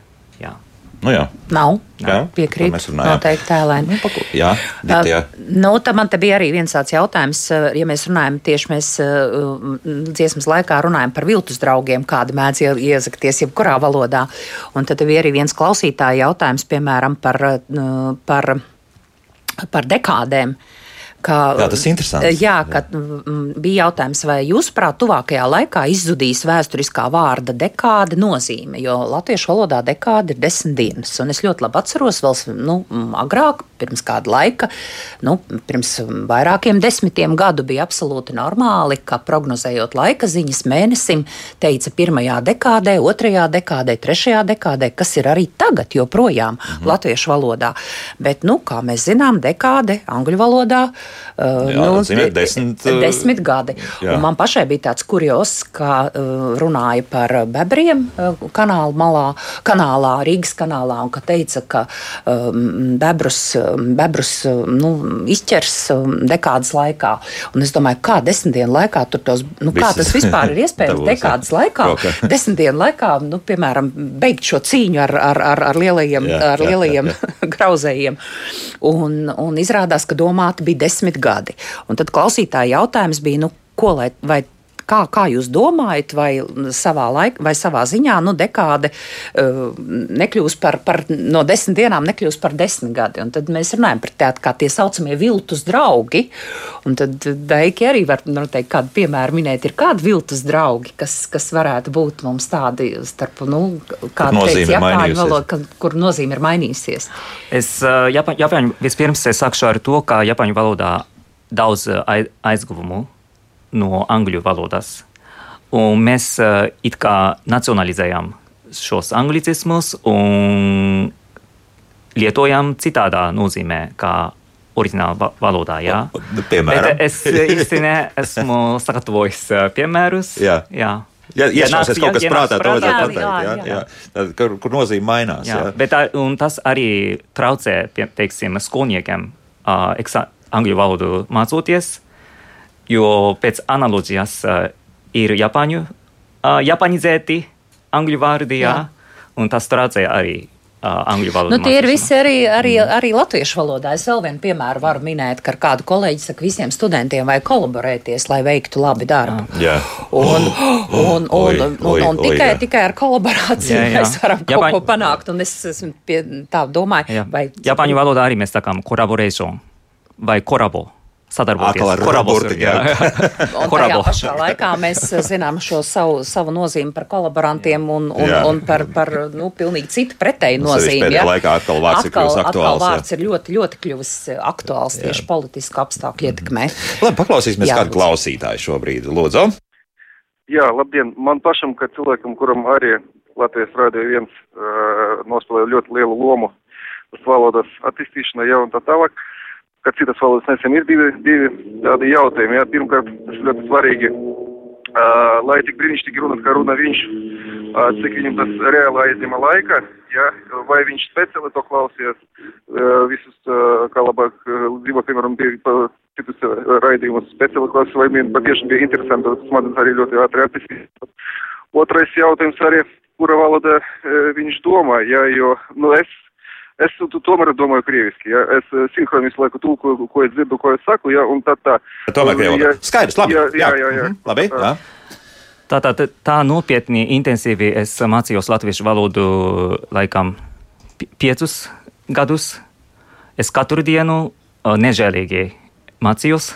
Nu, jā. Nav. Jā, piekrīt. Noteikti tēlēni. Nu, jā, bet, jā. Uh, nu, tam man te bija arī viens tāds jautājums, ja mēs runājam tieši mēs uh, dziesmas laikā runājam par viltus draugiem, kādi mēdz iezakties jebkurā valodā. Un tad bija arī viens klausītāja jautājums, piemēram, par, uh, par, par dekādēm. Uh, Ka, jā, tas ir interesanti. Jā, jā. bija jautājums, vai jūsuprāt, tuvākajā laikā izzudīs vēsturiskā vārda dekāde nozīme, jo latviešu valodā dekāde ir desmit dienas. Un es ļoti labi atceros, vēl nu, agrāk, pirms kāda laika, nu, pirms vairākiem desmitiem gadu bija absolūti normāli, ka prognozējot laika ziņas mēnesim, teica pirmajā dekādē, otrajā dekādē, trešajā dekādē, kas ir arī tagad joprojām mhm. latviešu valodā. Bet, nu, kā mēs zinām, dekāde angļu valodā Uh, jā, nu, ziniet, desmit, uh, desmit gadi. Man pašai bija tāds kurjos, ka uh, runāja par bebriem kanāla malā, kanālā, Rīgas kanālā, un ka teica, ka um, bebrus, bebrus nu, izķers um, dekādas laikā. Un es domāju, kā desmit dienu laikā tur tos, nu, kā tas vispār ir iespējams dekādas laikā, desmit dienu laikā, nu, piemēram, beigt šo cīņu ar, ar, ar, ar lielajiem, jā, ar lielajiem jā, jā. grauzējiem. Un, un izrādās, ka domāti bija desmit gadi. Un tad klausītāja jautājums bija, nu, ko lai, vai Kā, kā jūs domājat, vai savā, laik, vai savā ziņā nu, dekāde uh, nekļūs par, par no desmit dienām, nekļūs par desmit gadi? Un tad mēs runājam par tādu kā tie saucamie viltus draugi. Un tad Daiki arī var nu, teikt, kādu piemēru minēt, ir kādi viltus draugi, kas, kas varētu būt mums tādi starp, nu, kāda teica Japāņu valoda, kur nozīme ir mainījusies. Es, uh, Japāņu, vispirms es sākšu ar to, ka Japāņu valodā daudz aizguvumu no angļu valodas. Un mēs uh, it kā nacionalizējam šos anglicismus un lietojam citādā nozīmē, kā oriģinālā valodā. Jā. Piemēram, Bet es īsti neesmu sagatavojis piemērus. Jā. jā. Ja iešausies kaut kas prātā, to vajadzētu pateikt. Jā, jā. Kur, kur nozīme mainās. Jā. Jā. Bet tas arī traucē, teiksim, skolniekiem uh, angļu valodu mācoties, jo pēc analoģijas uh, ir Japāņu, uh, japanizēti angļu vārdi, jā, jā. un tas traucē arī uh, angļu valodu. Nu, tie ir visi arī, arī, mm. arī latviešu valodā. Es vēl vienu piemēru varu minēt, ka ar kādu kolēģi saka, visiem studentiem vajag kolaborēties, lai veiktu labi darbu. Jā. Un, un, un, oi, un, un, un, un tikai, jā. tikai ar kolaborāciju jā, jā. mēs varam kaut Japāņu... ko panākt. Un es esmu pie tā domāju, jā. vai. Japāņu valodā arī mēs sakām collaboration vai korabo sadarboties ar Koraburu. Tajā pašā laikā mēs zinām šo savu, savu nozīmi par kolaborantiem un, un, jā. un par, par nu, pilnīgi citu pretēju nu, nozīmi. Pēdējā laikā atkal vārds atkal, ir kļuvis aktuāls. Atkal vārds jā. ir ļoti, ļoti kļuvis aktuāls tieši jā. politisku apstākļu ietekmē. Labi, paklausīsimies jā, kādu klausītāju šobrīd. Lūdzu. Jā, labdien. Man pašam, kā cilvēkam, kuram arī Latvijas Rādio 1 uh, nospēlēja ļoti lielu lomu valodas attīstīšanā jau un tā tālāk. Uh, ka citas valodas nesam ir divi, divi tādi jautājumi. Jā. Pirmkārt, tas ļoti svarīgi, uh, lai tik brīnišķīgi runāt, kā runā viņš, cik viņam tas reāli aizņema laika, ja, vai viņš speciāli to klausies, visus, kā labāk dzīvo, piemēram, bija citus raidījumus speciāli klases, vai viņam patiešām bija interesanti, tas smadzenes arī ļoti ātri attīstīt. Otrais jautājums arī, kura valoda viņš domā, ja, jo, nu, es Es tomēr domāju krieviski. Ja? Es sinhroni visu laiku tulkoju, ko es dzirdu, ko es saku. Ja? Un tā, tā. Tomēr krievi. Ja, Skaidrs, labi. Jā, jā, jā. jā. Mhm, labi jā. Tā, tā, tā, tā nopietni, intensīvi es mācījos latviešu valodu laikam piecus gadus. Es katru dienu nežēlīgi mācījos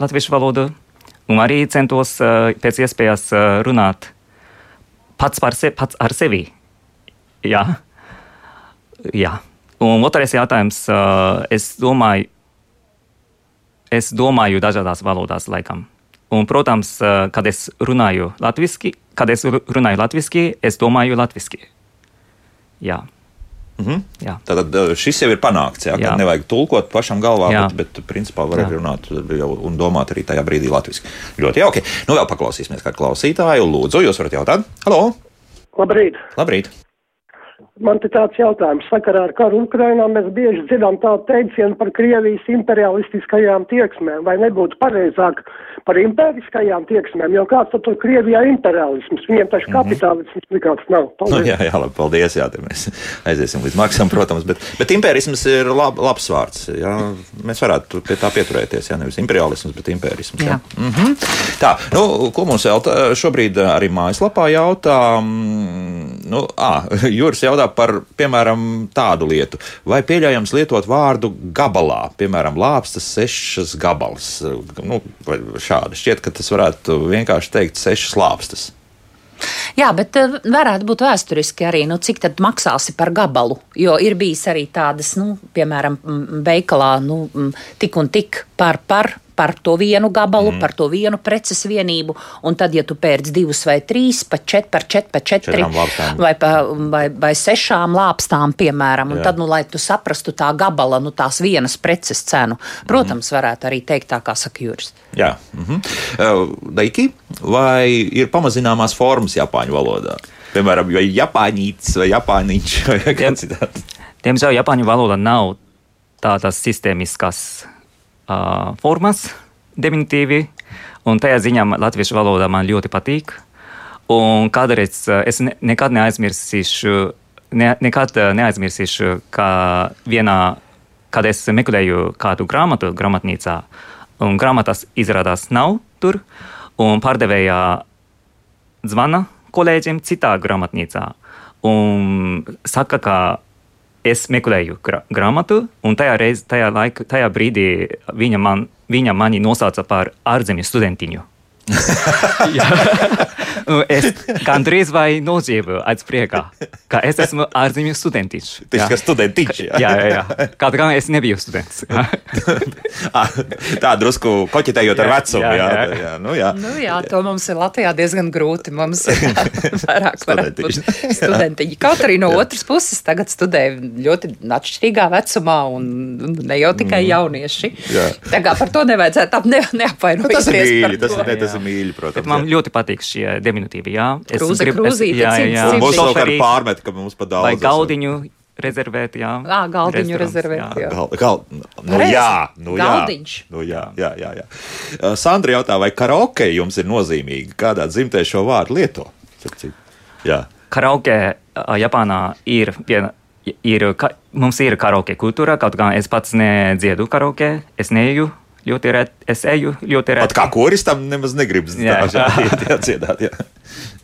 latviešu valodu un arī centos pēc iespējas runāt pats, se, pats ar sevi. Jā. Jā. Un otrais jautājums. Es domāju, es domāju dažādās valodās laikam. Un, protams, kad es runāju latviešu, kad es runāju latviešu, es domāju latviešu. Jā. Mm -hmm. Jā. Tātad šis jau ir panākts. Jā, jā. Nevajag tulkot pašam galvā, jā. bet, bet principā var arī runāt un domāt arī tajā brīdī latviešu. Ļoti jauki. Nu, vēl paklausīsimies kādu klausītāju. Lūdzu, jūs varat jautāt? Halo! Labrīt! Labrīt. Man te tāds jautājums sakarā ar karu Ukrainā mēs bieži dzirdam tādu teicienu par Krievijas imperialistiskajām tieksmēm, vai nebūtu pareizāk par imperiskajām tieksmēm, jo kāds tad tur Krievijā imperialisms, viņiem taču Mhm. kapitālisms nekāds nav. Nu, jā, jā, labi, paldies. Jā, tad mēs aiziesim līdz maksam, protams. Bet, bet impērisms ir lab, labs vārds. Jā. Mēs varētu pie tā pieturēties. Jā, nevis imperialisms, bet impērisms. Jā. Jā. Mm -hmm. Tā, nu, ko mums vēl tā, šobrīd arī mājaslapā jautā? Mm, Nu, à, Jūras jautā par, piemēram, tādu lietu. Vai pieļaujams lietot vārdu gabalā, piemēram, lāpstas sešas gabalas? Nu, šādi šķiet, ka tas varētu vienkārši teikt sešas lāpstas. Jā, bet eh, varētu būt vēsturiski arī, nu, cik tad maksāsi par gabalu. Jo ir bijis arī tādas, nu, piemēram, veikalā, nu, tik un tik par, par, par to vienu gabalu, mm. par to vienu preces vienību. Un tad, ja tu pērc divus vai trīs, pa čet, par čet, pa četri, Četrām lāpstām. vai, pa, vai, vai sešām lāpstām, piemēram, un Jā. tad, nu, lai tu saprastu tā gabala, nu, tās vienas preces cenu, protams, varētu arī teikt tā, kā saka Juris. Jā, mm -hmm. Daiki, vai ir pamazināmās formas Japāņu valodā? Piemēram, vai Japāņītis vai Japāniņš vai kāds citāds. Diemžēl Japāņu valoda nav tādas sistēmiskas uh, formas, definitīvi, un tajā ziņā latviešu valoda man ļoti patīk. Un kādreiz es ne, nekad neaizmirsīšu, ne, nekad neaizmirsīšu, ka vienā, kad es meklēju kādu grāmatu grāmatnīcā, un grāmatas izrādās nav tur, un pārdevēja zvana kolēģiem citā grāmatnīcā un saka, ka es meklēju gra grāmatu, un tajā, reiz, tajā, laika, tajā brīdī viņa, man, viņa mani nosauca par ārzemju studentiņu. Jā. Un es gandrīz vai nožēloju aiz priekā, ka es esmu ārzemju studentiņš. Tas ir studentiņš. Jā, jā, jā. Kaut gan es nebiju students. Jā. Ah, Tā drusku koķitējot ar Jā, vecumu. Jā, jā, jā, jā. jā, nu, jā. Nu, jā, to mums ir Latvijā diezgan grūti. Mums ir vairāk Studentiņi. Kaut arī no otras puses tagad studē ļoti atšķirīgā vecumā, un ne jau tikai jaunieši. Jā. Tā kā par to nevajadzētu ne, Nu, neapvainoties. tas ir mīļi, tas ne, tas Jā. ir mīļi, protams. Bet man jā. ļoti patīk šie diminutīvi. Jā, Es Krūze, gribu- krūzīte, jā, jā, jā. cimds. Mums savukārt arī- pārmet, ka mums pa daudz. Vai galdiņu rezervēt, jā. Ā, galdiņu rezervēt, jā. Gal, gal, nu, jā, nu, jā, Galdiņš. nu, jā, jā, jā, jā. Uh, Sandra jautā, vai karaoke jums ir nozīmīgi? Kādā dzimtē šo vārdu lieto? Starp citu. Jā, Karaoke ā, Japānā ir viena. Ir, ka, mums ir karaoke kultūra, kaut gan es pats nedziedu karaoke. Es neju ļoti reti. Es eju ļoti pat reti. kā koristam nemaz negribas Jā. tā, jā, jā, dziedāt. Jā.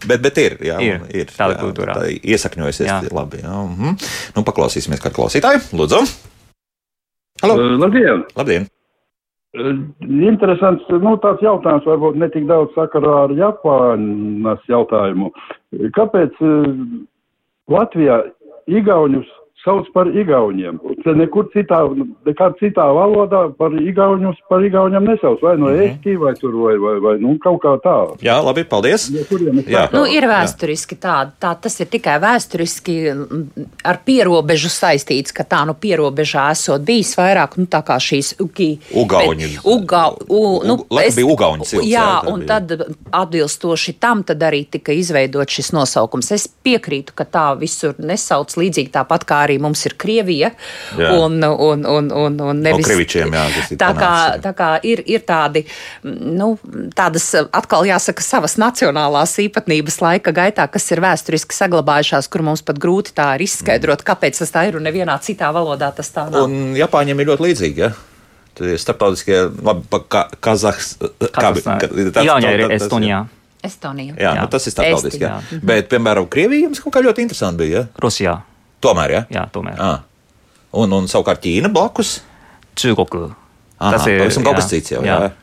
Bet, bet ir, jā, Ir, ir tāda jā, kultūra. Tā iesakņojusies Jā. labi. Jā. Mhm. Nu, paklausīsimies kādu klausītāju. Lūdzu. Halo. Uh, Labdien! Labdien! Uh, Interesants, nu, tāds jautājums varbūt ne tik daudz sakarā ar Japānas jautājumu. Kāpēc uh, Latvijā igauņus sauc par igauņiem. Te nekur citā, nekā citā valodā par igauņus, par igauņiem nesauc. Vai no Mhm. ēstī, vai tur, vai, vai, vai, nu, kaut kā tā. Jā, labi, paldies. Jā. Nu, ir vēsturiski tāda, tā tas ir tikai vēsturiski mm, ar pierobežu saistīts, ka tā nu pierobežā esot bijis vairāk, nu tā kā šīs ugi. Ugauņi. Uga, u, nu, Ug- laikam bija ugauņu cilts, jā, Jā, tā un bija. tad atbilstoši tam tad arī tika izveidot šis nosaukums. Es piekrītu, ka tā visur nesauc līdzīgi tāpat kā arī mums ir Krievija. Jā. Un, un, un, un, un nevis, Krivičiem, jā, tas ir tā kā, tā kā ir, ir tādi, nu, tādas atkal jāsaka savas nacionālās īpatnības laika gaitā, kas ir vēsturiski saglabājušās, kur mums pat grūti tā ir izskaidrot, kāpēc tas tā ir un nevienā citā valodā tas tā nav. Un Japāņiem ir ļoti līdzīgi. Ja? Starptautiskie, labi, ka, Kazahs. kā bi- ka- tas- Igaunijā ir Estonijā, Estonija. Jā, jā. Nu, tas ir starptautiski. Bet, piemēram, Krievija jums kaut kā ļoti interesanti bija. Ja? Rosijā. Tomēr, ja? Jā, tomēr. Ah. Un, un savukārt Ķīna blakus. Čūkoku. Aha, pavisam kaut kas cits jau. Jā. jā.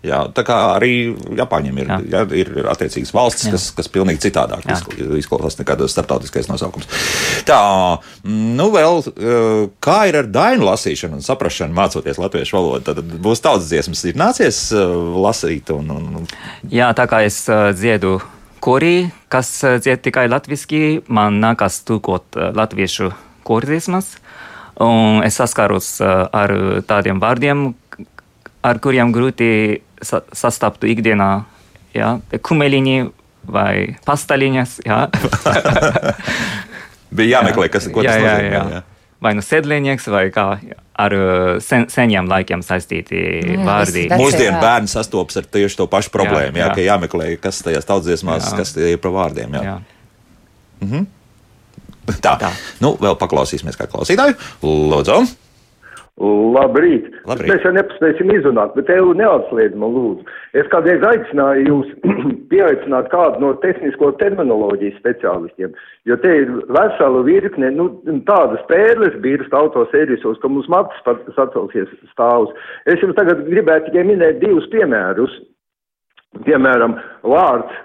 Jā, tā kā arī Japāņiem ir, jā. Jā. Jā, ir attiecīgas valstis, Jā. kas, kas pilnīgi citādāk izklausās nekā tas starptautiskais nosaukums. Tā, nu vēl, eh, kā ir ar dainu lasīšanu un saprašanu, mācoties latviešu valodu? Tad būs tautas dziesmas, ir nācies eh, lasīt un, un Jā, tā kā es uh, dziedu korī, kas uh, dzied tikai latviski, man nākas tūkot uh, latviešu kordziesmas. Un es saskaros uh, ar tādiem vārdiem, ar kuriem grūti sa sastaptu ikdienā. Jā, kumeliņi vai pastaliņas. Jā. bija jāmeklē, kas ko jā, tas jā, nozīmē. jā. jā. Vai nu sēdlinieks, vai kā ar uh, sen, seniem laikiem saistīti Jā, vārdi. Mūsdienu bērni sastopas ar tieši to pašu problēmu. Jā, jā. jā. ka jāmeklē, kas tajās tautsdziesmās, kas tie ir par vārdiem. Jā. Jā. Tā. Tā. Nu, vēl paklausīsimies kā klausītāju. Lūdzu! Labrīt. Labrīt. Mēs jau nepaspēsim izrunāt, bet tev neatslēdz man lūdzu. Es kādreiz aicināju jūs pieaicināt kādu no tehnisko terminoloģijas speciālistiem, jo te ir vesela virkne, nu, tādas pērles birst autosērisos, ka mums matus pat sacelsies stāvus. Es jums tagad gribētu tikai minēt divus piemērus. Piemēram, vārds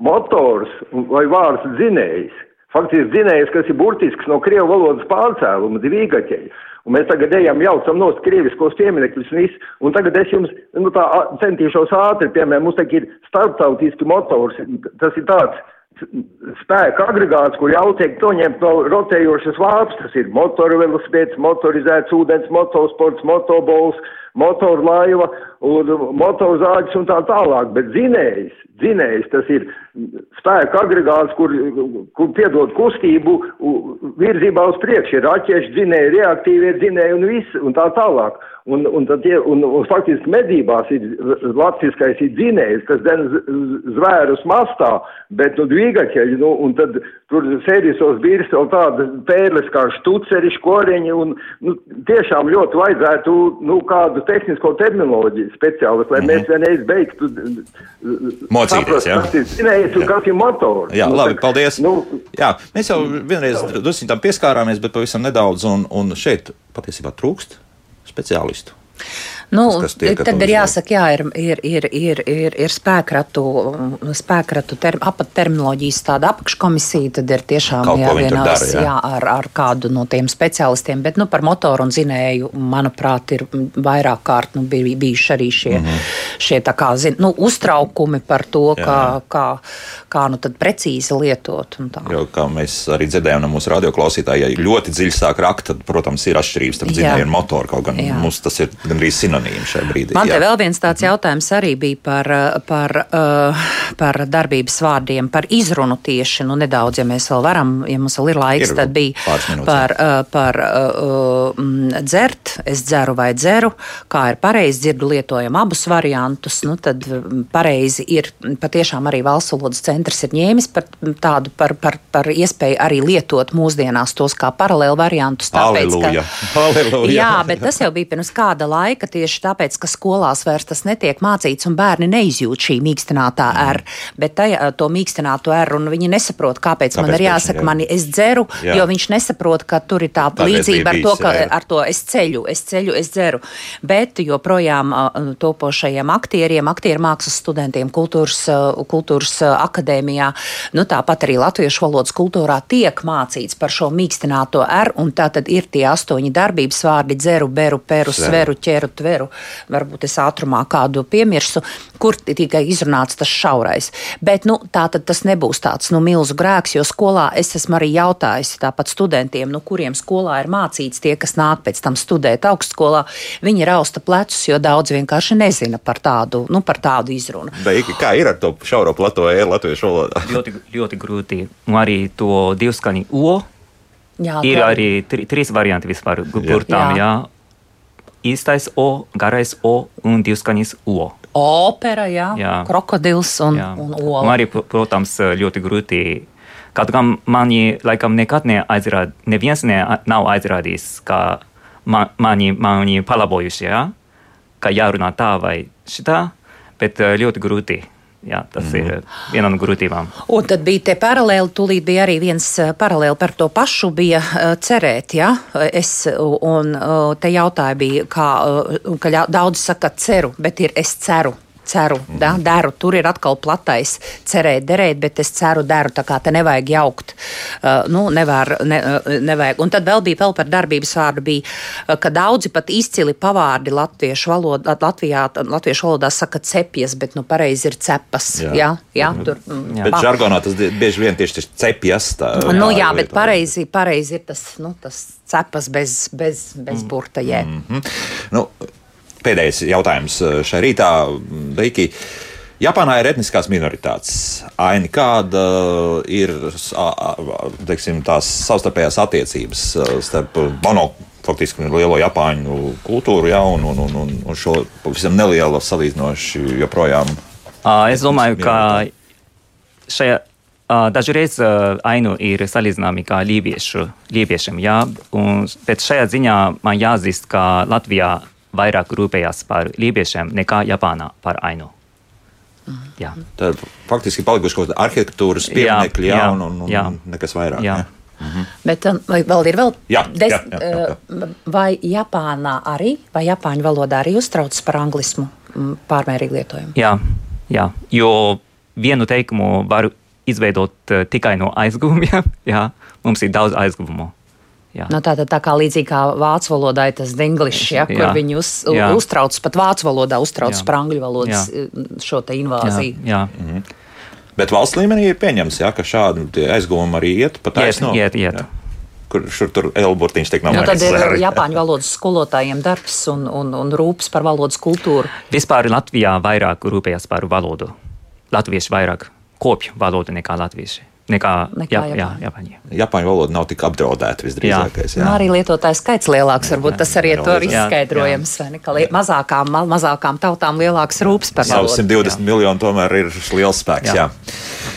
motors vai vārds dzinējs. Faktiski dzinējs, kas ir burtisks no krievu valodas pārcēluma, dvīgaķeļa. Un mēs tagad ejam, jaucam no krieviskos pieminekļus un visu. Un tagad es jums nu, tā, centīšos ātri, piemēram, mums tagad ir starptautiski motors. Tas ir tāds spēka agregāts, kur jāutiek noņemt no rotējošas vāps. Tas ir motorvelosipēds, motorizēts ūdens, motosports, motobols, motorlaiva motorzāģis un tā tālāk. Bet zinējs, zinējs tas ir spēka agregāts, kur, kur piedod kustību virzībā uz priekšu. Ir raķeši dzinēji, reaktīvie dzinēji un viss un tā tālāk. Un, un, tie, un, un faktiski medībās ir latviskais ir dzinējs, kas den zvērus mastā, bet nu dvīgaķeļi, nu, un tad tur sērisos birs vēl tāda pērles kā štuceri, škoreņi, un nu, tiešām ļoti vajadzētu, nu, kādu tehnisko terminoloģiju speciālistu, lai mēs vienreiz beigtu Mocīties, saprast, jā. kas ir dzinējs un kas ir motors. Jā, Nu, labi, tā- paldies. Nu, Jā, mēs jau vienreiz drusku tam pieskārāmies, bet pavisam nedaudz. Un, un šeit patiesībā trūkst speciālistu. Nu, Tas, tiek tad ir jāsaka, jā, ir, ir, ir, ir, ir, ir spēkratu, spēkratu ter, apatterminoloģijas tāda apakškomisija, tad ir tiešām jāvienās jā. jā, ar, ar kādu no tiem speciālistiem. Bet nu, par motoru un zinēju, manuprāt, ir vairāk kārt nu, bij, bijuši arī šie, mm -hmm. šie kā, zin, nu, uztraukumi par to, Jā, kā, kā, kā nu precīzi lietot. Jo, kā mēs arī dzirdējām no mūsu radioklausītājiem, ja ļoti dziļi sāk rakt, tad, protams, ir atšķirības starp Jā. dzinēju un motoru. Kaut gan Jā. mums tas ir gandrīz sinonīms šajā brīdī. Man te jā. vēl viens tāds jautājums arī bija par, uh, par, uh, par darbības vārdiem, par izrunu tieši. Nu, nedaudz, ja mēs vēl varam, ja mums vēl ir laiks, Ir tad bija par, uh, par uh, mm, dzert, es dzeru vai dzeru, kā ir pareizi dzirdu lietojam abus variantus. Nu, tad mm, pareizi ir patiešām arī valsts valodas centrs ir ņēmis par tādu par, par, par iespēju arī lietot mūsdienās tos kā paralēli variantus. tāpēc, ka- Halleluja! Halleluja! Jā, bet tas jau bija pirms kāda laika. Tieši tieši tāpēc, ka skolās vairs tas netiek mācīts un bērni neizjūt šī mīkstinātā Mhm. R, bet tajā, to mīkstināto R, un viņi nesaprot, kāpēc, kāpēc man ir jāsaka, jā. mani es dzeru, Jā. jo viņš nesaprot, ka tur ir tā līdzība ar to, ka jā, ar to es ceļu, es ceļu, es dzeru. Bet joprojām topošajiem aktieriem, aktieru mākslas studentiem, kultūras, kultūras akadēmijā, nu tāpat arī latviešu valodas kultūrā tiek mācīts par šo mīkstināto R, un tā tad ir tie astoņi darbības vārdi - dzeru, beru, peru, sveru, ķeru, tveru. Varbūt es ātrumā kādu piemirsu, kur ti- tikai izrunāts tas šaurais. Bet nu, tā tad tas nebūs tāds nu, milzu grēks, jo skolā es esmu arī jautājis tāpat studentiem, nu, kuriem skolā ir mācīts tie, kas nāk pēc tam studēt augstskolā. Viņi rausta plecus, jo daudz vienkārši nezina par tādu, nu, par tādu izrunu. Daiki, kā ir ar to šauro plato ēru latviešu valodā? Ļoti, ļoti grūti. Un arī to divskaņu O Jā, ir tā- arī tri, trīs varianti vispār gurtām. Jā. Jā. Īstais O, garais O un divskaņas O. Opera, jā, jā. Krokodils un, Jā. un Un ola. arī, pr- protams, ļoti grūti. Kaut gan mani laikam nekad neaizrād, neviens ne, nav aizrādījis, ka man, mani, mani palabojuši, jā, ka jārunā tā vai šitā, bet eh, ļoti grūti. Jā, tas mm -hmm. ir viena no grūtībām. Un tad bija tie paralēli, tūlīt bija arī viens eh, paralēli par to pašu, bija eh, cerēt, ja, es, un eh, te jautāja bija, kā, eh, ka daudz saka ceru, bet ir es ceru. Ceru, da, deru. Tur ir atkal platais cerēt, derēt, bet es ceru, deru. Tā kā te nevajag jaukt. Uh, nu, nevar, ne, uh, nevajag. Un tad vēl bija vēl par darbības vārdu, bija, uh, ka daudzi pat izcili pavārdi latviešu valodā, Latvijā, latviešu valodā saka cepjas, bet nu pareizi ir cepas. Jā. Jā, jā, jā tur. mm, Bet žargonā tas bieži vien tieši tas cepjas. Tā, Nu, jā, bet pareizi, pareizi ir tas, nu, tas cepas bez, bez, bez burta jē. Mhm. Nu, pēdējais jautājums eh, šai rītā, Deiki. Japānā ir etniskās minoritātes. Aini, kāda ir a- a- teiksim, tās savstarpējās attiecības eh, starp mono, faktiski lielo Japāņu kultūru ja, un, un, un, un, šo pavisam nelielu salīdzinoši joprojām? Es domāju, ka šajā dažreiz ainu ir salīdzināmi kā lībiešu, lībiešiem, jā, un bet šajā ziņā man jāzīst, ka Latvijā vairāk rūpējās par lībiešiem nekā Japānā par ainu. Jā. Tad faktiski palikuši kaut kādi arhitektūras Jā, pieminekļi, jā, jā, un, un, un jā. nekas vairāk. Jā. Ja? Bet um, vai vēl ir vēl Jā, des- jā, jā, jā, uh, Vai Japānā arī, vai Japāņu valodā arī uztraucas par anglismu mm, pārmērīgu lietojumu? Jā, jā, jo vienu teikumu var izveidot uh, tikai no aizguvumiem. Jā, mums ir daudz aizguvumu. Jā. Nu, tā, tā, tā kā līdzīgi kā vācu valodā ir tas dinglišs, ja, kur Jā. viņi uz, Jā. uztrauc pat vācu valodā, uztrauc par angļu valodas Jā. uh, šo te jā, invāziju. jā. Bet valsts līmenī ir pieņemts, ja, ka šādi tie aizguvumi arī iet pa Iet, taisno. iet, iet. Jā. Kur šur tur Elburtiņš tiek Nu, tad nomainīts. ir arī. Japāņu valodas skolotājiem darbs un, un, un rūpes par valodas kultūru. Vispār Latvijā vairāk rūpējas par valodu. Latvieši vairāk kopju valodu nekā latvieši. Nekā, Nekā jā, jā, Japāņi. Japāņi. Japāņu valoda nav tik apdraudēta visdrīzākais. Nu, arī lietotāju skaits lielāks, varbūt tas arī ir to Jā, jā. izskaidrojams. ne, ka lie- Mazākām, ma- mazākām tautām lielāks rūpes par valodu. 120 miljoni tomēr ir liels spēks. Jā. Jā.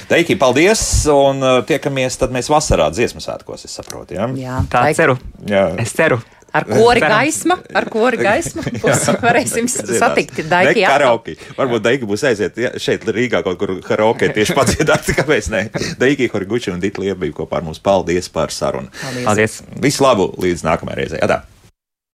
Teiki, paldies! Un uh, tiekamies tad mēs vasarā dziesmu svētkos, es saprotu. Ja? Jā, Tā tai- ceru. Jā. Es ceru. Ar kori gaisma, ar kori gaisma būs, varēsim satikt atkal. karaoke. Varbūt Daiki būs aiziet ja, šeit Rīgā kaut kur karaoke tieši padziedāt, kāpēc ne? Daiki, Horiguči un Dita Lieba bija kopā ar mums. Paldies par sarunu. Paldies. Paldies! Visu labu līdz nākamajai reizei. Atā.